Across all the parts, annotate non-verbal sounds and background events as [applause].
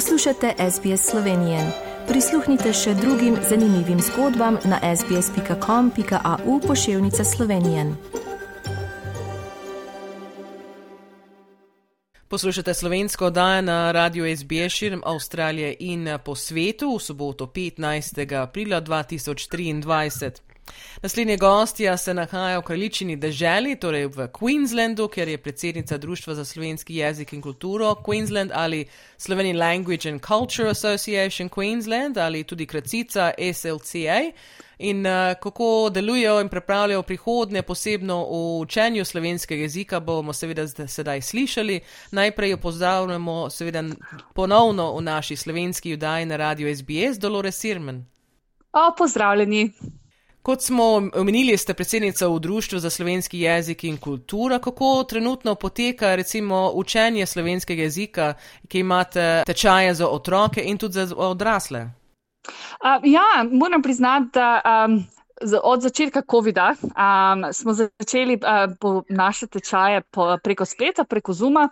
Poslušate SBS Slovenije. Prisluhnite še drugim zanimivim zgodbam na sbsp.com.au pošiljka Slovenije. Poslušate slovensko oddajo na radiju SBS širom Avstralije in po svetu v soboto 15. aprila 2023. Naslednji gostja se nahaja v kraljičini deželi, torej v Queenslandu, ker je predsednica Društva za slovenski jezik in kulturo Queensland ali Slovenian Language and Culture Association Queensland ali tudi kratica SLCA. In uh, kako delujejo in pripravljajo prihodnje, posebno v učenju slovenskega jezika, bomo seveda sedaj slišali. Najprej jo pozdravljamo, seveda ponovno v naši slovenski judaji na radiju SBS, Dolores Sirmen. O, pozdravljeni. Kot smo omenili, ste predsednica v Društvu za slovenski jezik in kulturo. Kako trenutno poteka recimo učenje slovenskega jezika, ki imate tečaje za otroke in tudi za odrasle? Uh, ja, moram priznati, da um, od začetka COVID-a um, smo začeli uh, naše tečaje po, preko spleta, preko Zuma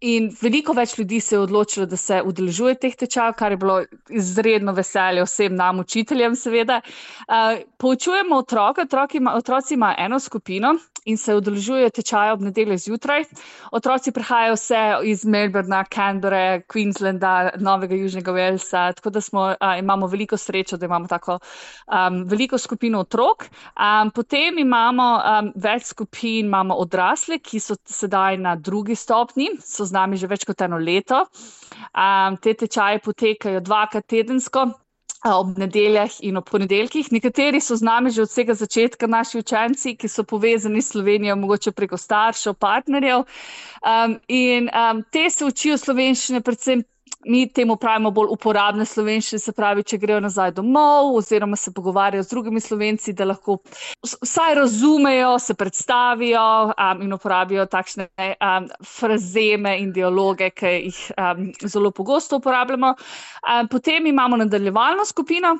in veliko več ljudi se je odločilo, da se udeležuje teh tečajev, kar je bilo izredno veselje vsem nam, učiteljem, seveda. Uh, poučujemo otroke, otroci imajo ima eno skupino in se udeležujejo tečaje ob nedeljo zjutraj. Otroci prihajajo vse iz Melbourna, Canberra, Queenslanda, Novega Južnega Walesa, tako da smo, uh, imamo veliko srečo, da imamo tako um, veliko skupino otrok. Um, potem imamo um, več skupin, imamo odrasle, ki so sedaj na drugi stopni, so z nami že več kot eno leto. Um, te tečaje potekajo dvakrat tedensko. Ob nedeljah in ob ponedeljkih. Nekateri so z nami že od vsega začetka, naši učenci, ki so povezani s Slovenijo, mogoče preko staršev, partnerjev. Um, in um, te se učijo slovenščine, predvsem mi temu pravimo bolj uporabne slovenščine, se pravi, če grejo nazaj domov, oziroma se pogovarjajo z drugimi slovenci, da lahko vsaj razumejo, se predstavijo um, in uporabijo takšne um, frazeme in dialoge, ki jih um, zelo pogosto uporabljamo. Um, potem imamo nadaljevalno skupino.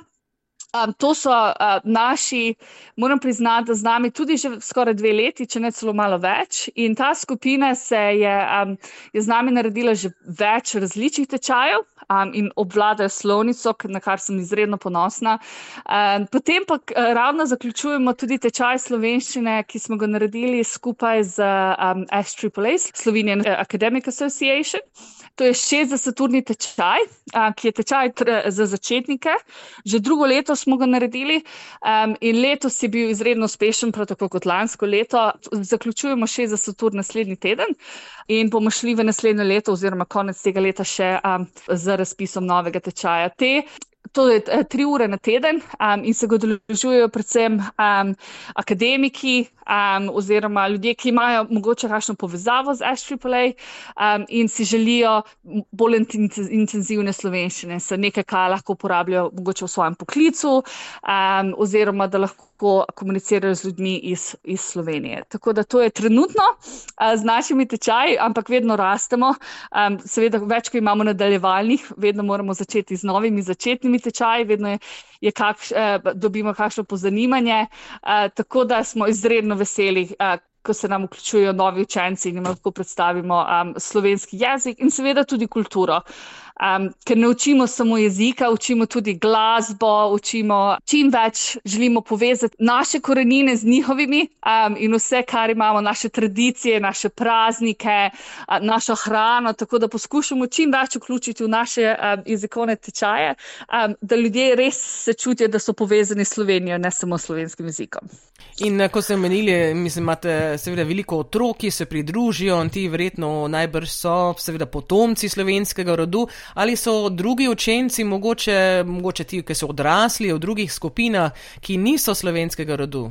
Um, to so uh, naši, moram priznati, da z nami tudi že skoraj dve leti, če ne celo malo več. In ta skupina se je, um, je z nami naredila že več različnih tečajev um, in obvladajo slovnico, na kar sem izredno ponosna. Um, potem pa ravno zaključujemo tudi tečaj slovenščine, ki smo ga naredili skupaj z um, SAAA, Slovenian Academic Association. To je 60-urni tečaj, ki je tečaj za začetnike. Že drugo leto smo ga naredili in letos je bil izredno uspešen, prav tako kot lansko leto. Zaključujemo 60-ur naslednji teden in bomo šli v naslednje leto, oziroma konec tega leta, še z razpisom novega tečaja. Te To je eh, tri ure na teden um, in se ga odeležujejo predvsem um, akademiki um, oziroma ljudje, ki imajo mogoče kakšno povezavo z SAAA um, in si želijo bolj intenzivne slovenščine, se nekaj, kar lahko uporabljajo mogoče v svojem poklicu um, oziroma da lahko lahko komunicirajo z ljudmi iz, iz Slovenije. Tako da to je trenutno a, z našimi tečaji, ampak vedno rastemo. A, seveda, več, ko imamo nadaljevalnih, vedno moramo začeti z novimi začetnimi tečaji, vedno je, je kakš, a, dobimo kakšno pozanimanje. A, tako da smo izredno veseli. A, Ko se nam vključujejo novi učenci in jim lahko predstavimo um, slovenski jezik in seveda tudi kulturo. Um, ker ne učimo samo jezika, učimo tudi glasbo, učimo čim več, želimo povezati naše korenine z njihovimi um, in vse, kar imamo, naše tradicije, naše praznike, uh, našo hrano, tako da poskušamo čim več vključiti v naše um, jezikovne tečaje, um, da ljudje res se čutijo, da so povezani s Slovenijo, ne samo s slovenskim jezikom. In ko ste omenili, mislim, imate seveda veliko otrok, ki se pridružijo in ti verjetno najbrž so seveda potomci slovenskega rodu ali so drugi učenci, mogoče, mogoče ti, ki so odrasli v drugih skupinah, ki niso slovenskega rodu?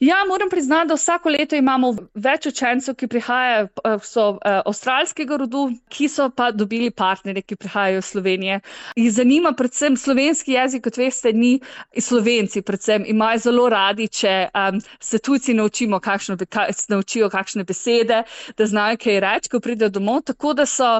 Ja, moram priznati, da vsako leto imamo več učencev, ki prihajajo, eh, so uh, avstralskega rodu, ki so pa dobili partnerje, ki prihajajo iz Slovenije. In zanima predvsem slovenski jezik, kot veste, ni slovenci, predvsem imajo zelo radi, če um, se tujci naučimo, kakšno, ka, naučijo kakšne besede, da znajo kaj reči, ko pridejo domov. Tako da so,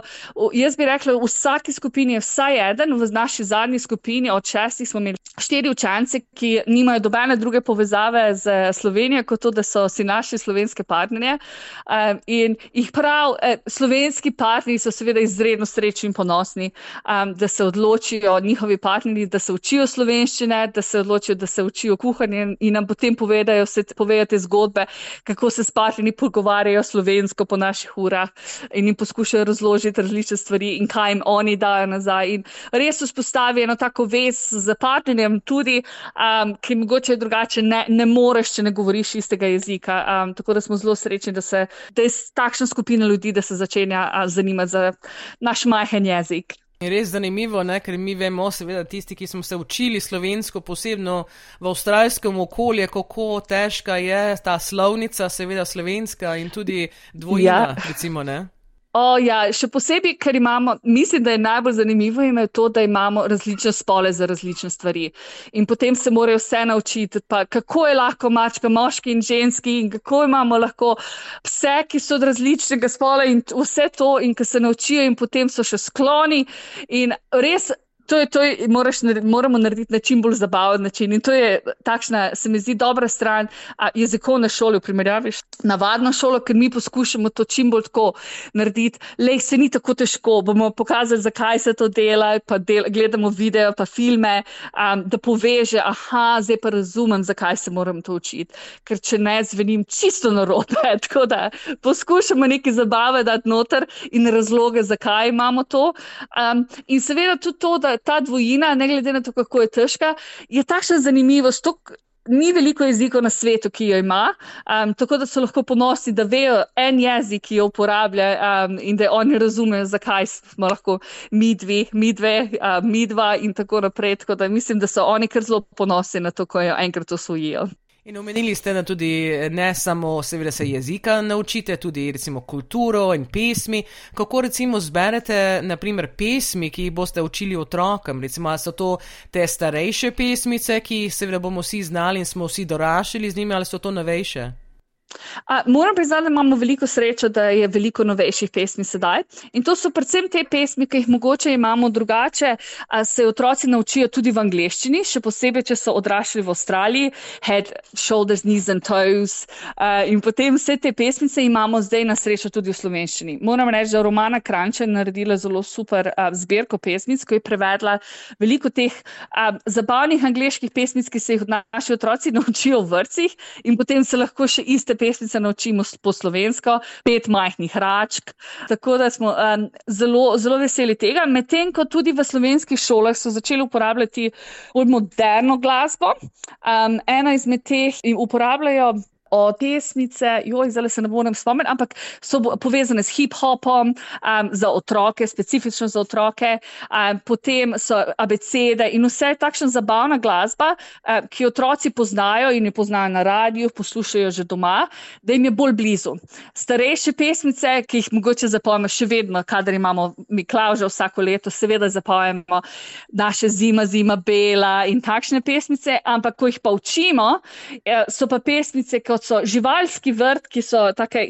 jaz bi rekla, v vsaki skupini je vsaj eden, v naši zadnji skupini od šestih smo imeli štiri učence, ki nimajo dobene druge povezave z Slovenijo. Slovenijo, kot to, da so si naši slovenske partnerje. Um, in jih prav, eh, slovenski partnerji so seveda izredno srečni in ponosni, um, da se odločijo njihovi partnerji, da se učijo slovenščine, da se odločijo, da se učijo kuhanje in nam potem povedajo, se povedajo te zgodbe, kako se s partnerji pogovarjajo slovensko po naših urah in jim poskušajo razložiti različne stvari in kaj jim oni dajo nazaj. In res vzpostavi eno tako vez z partnerjem tudi, um, ki mogoče drugače ne, ne moreš, če ne govoriš istega jezika. Um, tako da smo zelo srečni, da, se, da je takšna skupina ljudi, da se začenja uh, zanimati za naš majhen jezik. Je res zanimivo, ne? ker mi vemo, seveda, tisti, ki smo se učili slovensko, posebno v avstralskem okolju, kako težka je ta slovnica, seveda slovenska in tudi dvojina, ja. recimo. Ne? O, ja, še posebej, ker imamo, mislim, da je najbolj zanimivo je to, da imamo različne spole za različne stvari. In potem se morajo vse naučiti, pa, kako je lahko mačka, moški in ženski, in kako imamo lahko pse, ki so od različnega spola in vse to, in ki se naučijo, in potem so še skloni. In res to je, to je, moraš, moramo narediti na čim bolj zabaven način. In to je takšna, se mi zdi, dobra stran jezikovne šole v primerjavi s navadno šolo, ker mi poskušamo to čim bolj tako narediti. Le se ni tako težko, bomo pokazali, zakaj se to dela, pa del, gledamo video, pa filme, um, da poveže, aha, zdaj pa razumem, zakaj se moram to učiti. Ker če ne, zvenim čisto narobe. [laughs] tako da poskušamo nekaj zabave dati noter in razloge, zakaj imamo to. Um, in seveda tudi to, da ta dvojina, ne glede na to, kako je težka, je takšna zanimivost. Tuk, Ni veliko jezikov na svetu, ki jo ima, um, tako da so lahko ponosni, da vejo en jezik, ki jo uporablja um, in da oni razumejo, zakaj smo lahko mi dve, mi dve, uh, mi dva in tako naprej. Tako da mislim, da so oni kar zelo ponosni na to, ko jo enkrat osvojijo. In omenili ste, da tudi ne samo seveda se jezika naučite, tudi recimo kulturo in pesmi. Kako recimo zberete, naprimer, pesmi, ki jih boste učili otrokom? Recimo, so to te starejše pesmice, ki seveda bomo vsi znali in smo vsi dorašili z njimi, ali so to novejše? A, moram priznati, da imamo veliko srečo, da je veliko novejših pesmi sedaj. In to so predvsem te pesmi, ki jih mogoče imamo drugače, a se otroci naučijo tudi v angleščini, še posebej, če so odrašli v Avstraliji, head, shoulders, knees and toes. A, in potem vse te pesmice imamo zdaj na srečo tudi v slovenščini. Moram reči, da Romana Kranča je naredila zelo super a, zbirko pesmic, ko je prevedla veliko teh a, zabavnih angliških pesmic, ki se jih naši otroci [laughs] naučijo v vrcih in potem se lahko še iste pesmice naučimo po slovensko, pet majhnih račk. Tako da smo um, zelo, zelo veseli tega. Medtem ko tudi v slovenskih šolah so začeli uporabljati bolj moderno glasbo, um, ena izmed teh jim uporabljajo o pesmice, joj, zdaj se ne morem spomniti, ampak so povezane s hip-hopom, um, za otroke, specifično za otroke, um, potem so abecede in vse takšna zabavna glasba, um, ki otroci poznajo in jo poznajo na radiju, poslušajo že doma, da jim je bolj blizu. Starejše pesmice, ki jih mogoče zapomnimo še vedno, kadar imamo Miklauža vsako leto, seveda zapomnimo naše zima, zima, bela in takšne pesmice, ampak ko jih pa učimo, eh, so pa pesmice, kot so živalski vrt, ki so tako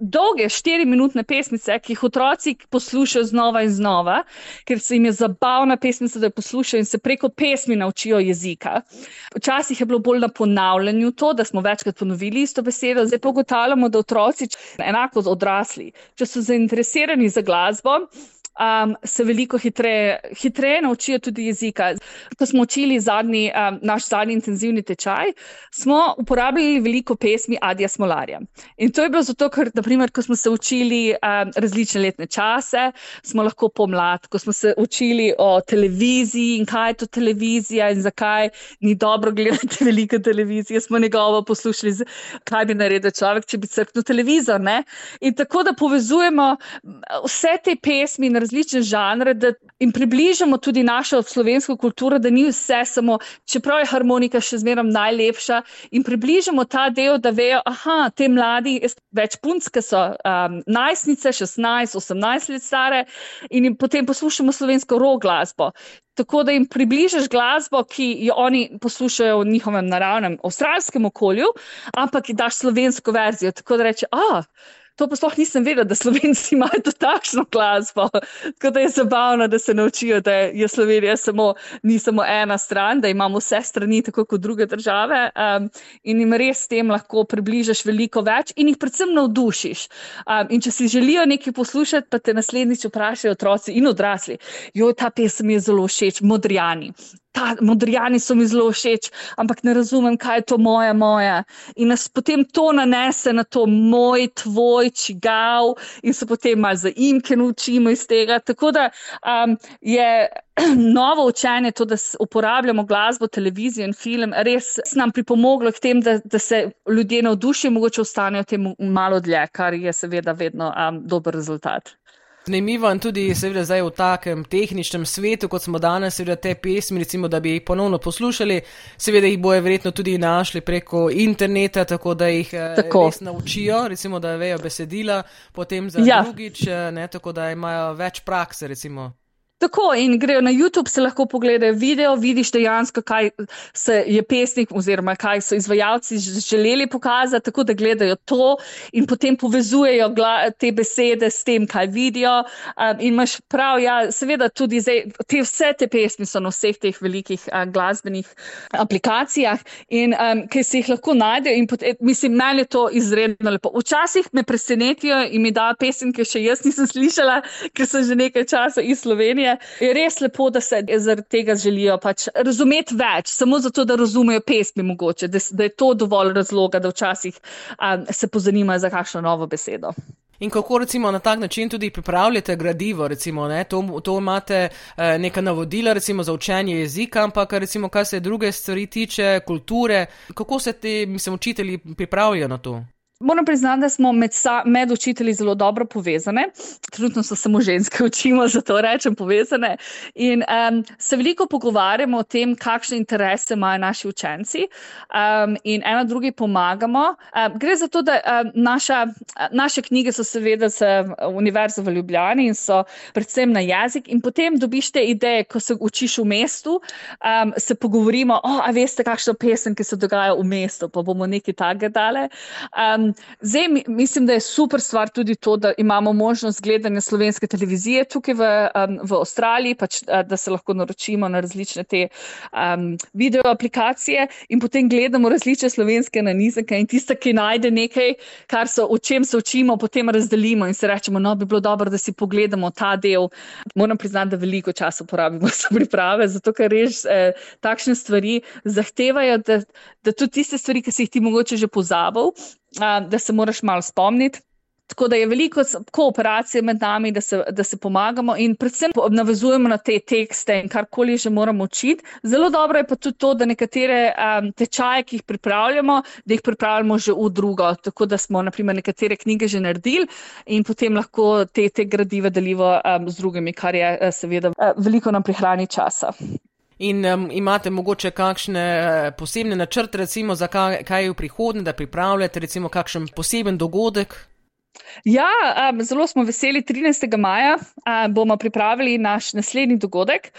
dolge, štiri-minutne pesmice, ki jih otroci poslušajo znova in znova, ker se jim je zabavna pesmica, da jo poslušajo in se preko pesmi naučijo jezika. Včasih je bilo bolj na ponavljanju to, da smo večkrat ponovili isto besedo, zdaj pa ugotavljamo, da otroci, enako odrasli, če so zainteresirani za glasbo um, se veliko hitreje, hitreje naučijo tudi jezika. Ko smo učili zadnji, um, naš zadnji intenzivni tečaj, smo uporabljali veliko pesmi Adija Smolarja. In to je bilo zato, ker, naprimer, ko smo se učili um, različne letne čase, smo lahko pomlad, ko smo se učili o televiziji in kaj je to televizija in zakaj ni dobro gledati [laughs] veliko televizije, smo njegovo poslušali, kaj bi naredil človek, če bi crknil televizor. Ne? In tako da povezujemo vse te pesmi različne žanre in približamo tudi našo slovensko kulturo, da ni vse samo, čeprav je harmonika še zmeraj najlepša, in približamo ta del, da vejo, da te mladi, več punce so um, najstnice, 16, 18 let stare, in potem poslušamo slovensko rog glasbo. Tako da jim približaš glasbo, ki jo oni poslušajo v njihovem naravnem avstralskem okolju, ampak daš slovensko verzijo. Tako da reče, ah, To pa sploh nisem vedela, da slovenci imajo to takšno glasbo. Tako da je zabavno, da se naučijo, da je Slovenija samo, ni samo ena stran, da imamo vse strani, tako kot druge države. Um, in jim res s tem lahko približaš veliko več in jih predvsem navdušiš. Um, in če si želijo nekaj poslušati, pa te naslednjič vprašajo otroci in odrasli. Jo, ta pesem mi je zelo všeč, modrijani ta modrijani so mi zelo všeč, ampak ne razumem, kaj je to moja, moja. In nas potem to nanese na to moj, tvoj, čigav, in se potem malo za imke naučimo iz tega. Tako da um, je [clears throat] novo učenje, to, da uporabljamo glasbo, televizijo in film, res nam pripomoglo k temu, da, da se ljudje navdušijo, mogoče ostanejo temu malo dlje, kar je seveda vedno um, dober rezultat. Zanimivo je tudi, seveda, zdaj v takem tehničnem svetu, kot smo danes, seveda te pesmi, recimo, da bi jih ponovno poslušali, seveda jih bojo verjetno tudi našli preko interneta, tako da jih eh, tako. res naučijo, recimo, da vejo besedila, potem za ja. drugič, eh, ne, tako da imajo več prakse, recimo. Tako in grejo na YouTube, se lahko pogledajo video, vidiš dejansko, kaj se je pesnik oziroma kaj so izvajalci želeli pokazati, tako da gledajo to in potem povezujejo te besede s tem, kaj vidijo. Um, in imaš prav, ja, seveda tudi zdaj, te vse te pesmi so na vseh teh velikih uh, glasbenih aplikacijah in um, ki si jih lahko najdejo in potem, mislim, meni je to izredno lepo. Včasih me presenetijo in mi da pesem, ki še jaz nisem slišala, ker sem že nekaj časa iz Slovenije je res lepo, da se zaradi tega želijo pač razumeti več, samo zato, da razumejo pesmi, mogoče, da, da je to dovolj razloga, da včasih um, se pozanimajo za kakšno novo besedo. In kako recimo na tak način tudi pripravljate gradivo, recimo, to, to imate eh, neka navodila recimo, za učenje jezika, ampak recimo, kar se druge stvari tiče, kulture, kako se ti, mislim, učitelji pripravljajo na to? Moram priznati, da smo med, med učitelji zelo dobro povezane. Trenutno so samo ženske, učimo, zato rečem povezane. In um, se veliko pogovarjamo o tem, kakšne interese imajo naši učenci, um, in eno drugi pomagamo. Um, gre za to, da um, naša, naše knjige so seveda z Univerzo v Ljubljani in so predvsem na jezik. In potem dobiš te ideje, ko se učiš v mestu, um, se pogovorimo, oh, a veste, kakšno pesem, ki se dogaja v mestu, pa bomo nekaj takega dale. Um, zdaj mislim, da je super stvar tudi to, da imamo možnost gledanja slovenske televizije tukaj v, um, v Avstraliji, pač, da se lahko naročimo na različne te um, video aplikacije in potem gledamo različne slovenske nanizake in tiste, ki najde nekaj, kar so, o čem se učimo, potem razdelimo in se rečemo, no, bi bilo dobro, da si pogledamo ta del. Moram priznati, da veliko časa porabimo [laughs] za priprave, zato ker res eh, takšne stvari zahtevajo, da, da tudi tiste stvari, ki si jih ti mogoče že pozabil, da se moraš malo spomniti. Tako da je veliko kooperacije med nami, da se, da se pomagamo in predvsem navezujemo na te tekste in karkoli že moramo učiti. Zelo dobro je pa tudi to, da nekatere um, tečaje, ki jih pripravljamo, da jih pripravljamo že v drugo. Tako da smo naprimer nekatere knjige že naredili in potem lahko te, te gradive delimo um, z drugimi, kar je seveda uh, veliko nam prihrani časa. In um, imate mogoče kakšne uh, posebne načrte, recimo, za kaj, kaj je v prihodnje, da pripravljate, recimo, kakšen poseben dogodek? Ja, um, zelo smo veseli. 13. maja uh, bomo pripravili naš naslednji dogodek.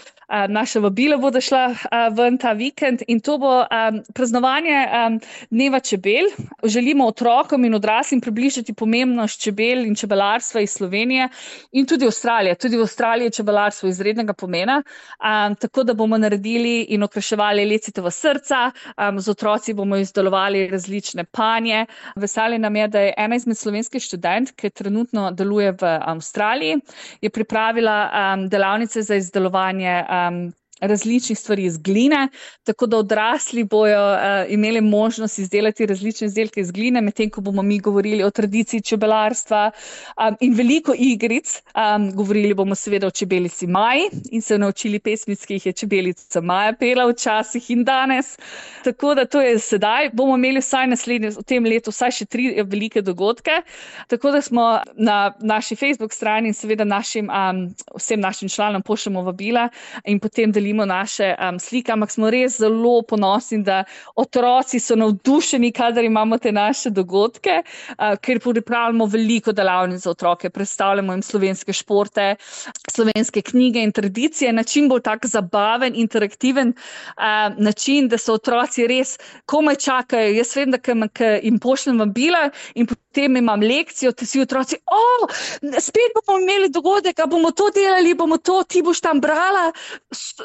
Naša vabila bodo šla ven ta vikend in to bo um, praznovanje um, Dneva čebel. Želimo otrokom in odraslim približati pomembnost čebel in čebelarstva iz Slovenije in tudi Avstralije. Tudi v Avstraliji je čebelarstvo izrednega pomena. Um, tako da bomo naredili in okraševali lecitova srca, um, z otroci bomo izdelovali različne panje. Veselje nam je, da je ena izmed slovenskih študent, ki trenutno deluje v Avstraliji, je pripravila um, delavnice za izdelovanje. Um, um, različnih stvari iz gline, tako da odrasli bojo uh, imeli možnost izdelati različne izdelke iz gline, medtem ko bomo mi govorili o tradiciji čebelarstva um, in veliko igric. Um, govorili bomo seveda o čebelici Maji in se naučili pesmic, ki jih je čebelica Maja pela včasih in danes. Tako da to je sedaj. Bomo imeli vsaj naslednje, v tem letu, vsaj še tri velike dogodke. Tako da smo na naši Facebook strani in seveda našim, um, vsem našim članom pošljemo vabila in potem delimo delimo naše um, slike, ampak smo res zelo ponosni, da otroci so navdušeni, kadar imamo te naše dogodke, uh, ker pripravljamo veliko delavnic za otroke, predstavljamo jim slovenske športe, slovenske knjige in tradicije na čim bolj tak zabaven, interaktiven uh, način, da so otroci res komaj čakajo. Jaz vem, da jim pošljem vabila in potem imam lekcijo, ti si otroci, o, spet bomo imeli dogodek, bomo to delali, bomo to, ti boš tam brala.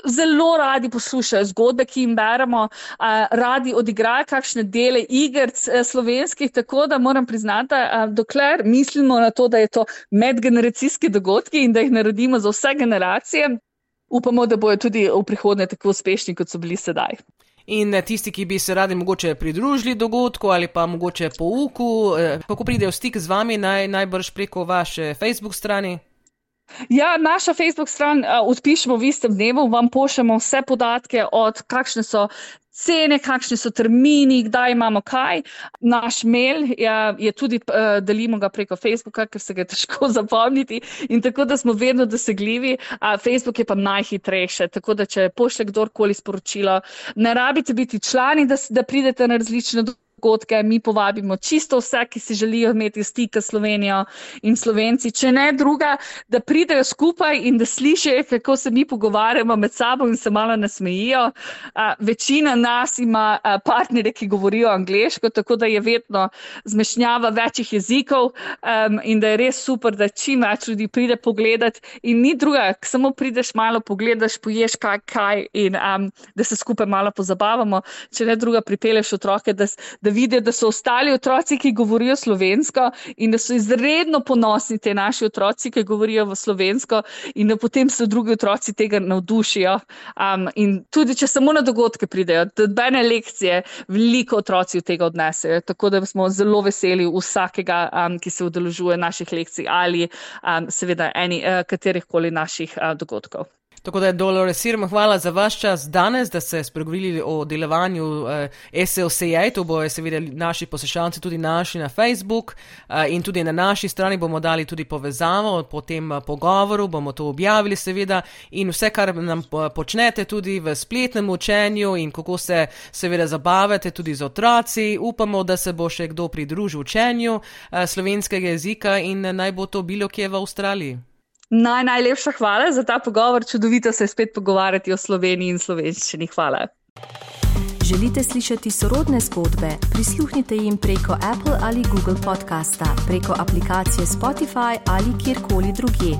Zelo radi poslušajo zgodbe, ki jim beremo, radi odigrajo kakšne dele igr eh, slovenskih, tako da moram priznati, da dokler mislimo na to, da je to medgeneracijski dogodki in da jih naredimo za vse generacije, upamo, da bojo tudi v prihodnje tako uspešni, kot so bili sedaj. In eh, tisti, ki bi se radi mogoče pridružili dogodku ali pa mogoče pouku, eh, kako pridejo v stik z vami, naj, najbrž preko vaše Facebook strani. Ja, naša Facebook stran uh, odpišemo v istem dnevu, vam pošljemo vse podatke, od kakšne so cene, kakšni so termini, kdaj imamo kaj. Naš mail je, je tudi, uh, delimo ga preko Facebooka, ker se ga je težko [laughs] zapomniti in tako, da smo vedno dosegljivi. Uh, Facebook je pa najhitrejše, tako da če pošle kdorkoli sporočilo, ne rabite biti člani, da, da pridete na različne dogodke dogodke, mi povabimo čisto vse, ki si želijo imeti stik s Slovenijo in Slovenci, če ne druga, da pridejo skupaj in da slišijo, kako se mi pogovarjamo med sabo in se malo nasmejijo. Večina nas ima partnere, ki govorijo angliško, tako da je vedno zmešnjava večjih jezikov in da je res super, da čim več ljudi pride pogledat in ni druga, samo prideš malo pogledaš, poješ kaj, kaj in da se skupaj malo pozabavamo, če ne druga pripelješ otroke, da, da vidijo, da so ostali otroci, ki govorijo slovensko in da so izredno ponosni te naši otroci, ki govorijo slovensko in da potem se drugi otroci tega navdušijo. Um, in tudi, če samo na dogodke pridejo, da bene lekcije, veliko otroci od tega odnesejo. Tako da smo zelo veseli vsakega, um, ki se udeležuje naših lekcij ali um, seveda eni uh, katerih koli naših uh, dogodkov. Tako da je Dolores Sirma, hvala za vaš čas danes, da ste spregovorili o delovanju eh, SLCA. To bojo seveda naši poslušalci tudi naši na Facebook eh, in tudi na naši strani bomo dali tudi povezavo po tem eh, pogovoru, bomo to objavili seveda in vse, kar nam počnete tudi v spletnem učenju in kako se seveda zabavate tudi z otroci. Upamo, da se bo še kdo pridružil učenju eh, slovenskega jezika in naj bo to bilo kje v Avstraliji. Naj, najlepša hvala za ta pogovor, čudovito se je spet pogovarjati o Sloveniji in slovenščini. Hvala. Želite slišati sorodne zgodbe? Prisluhnite jim preko Apple ali Google podcasta, preko aplikacije Spotify ali kjerkoli drugje.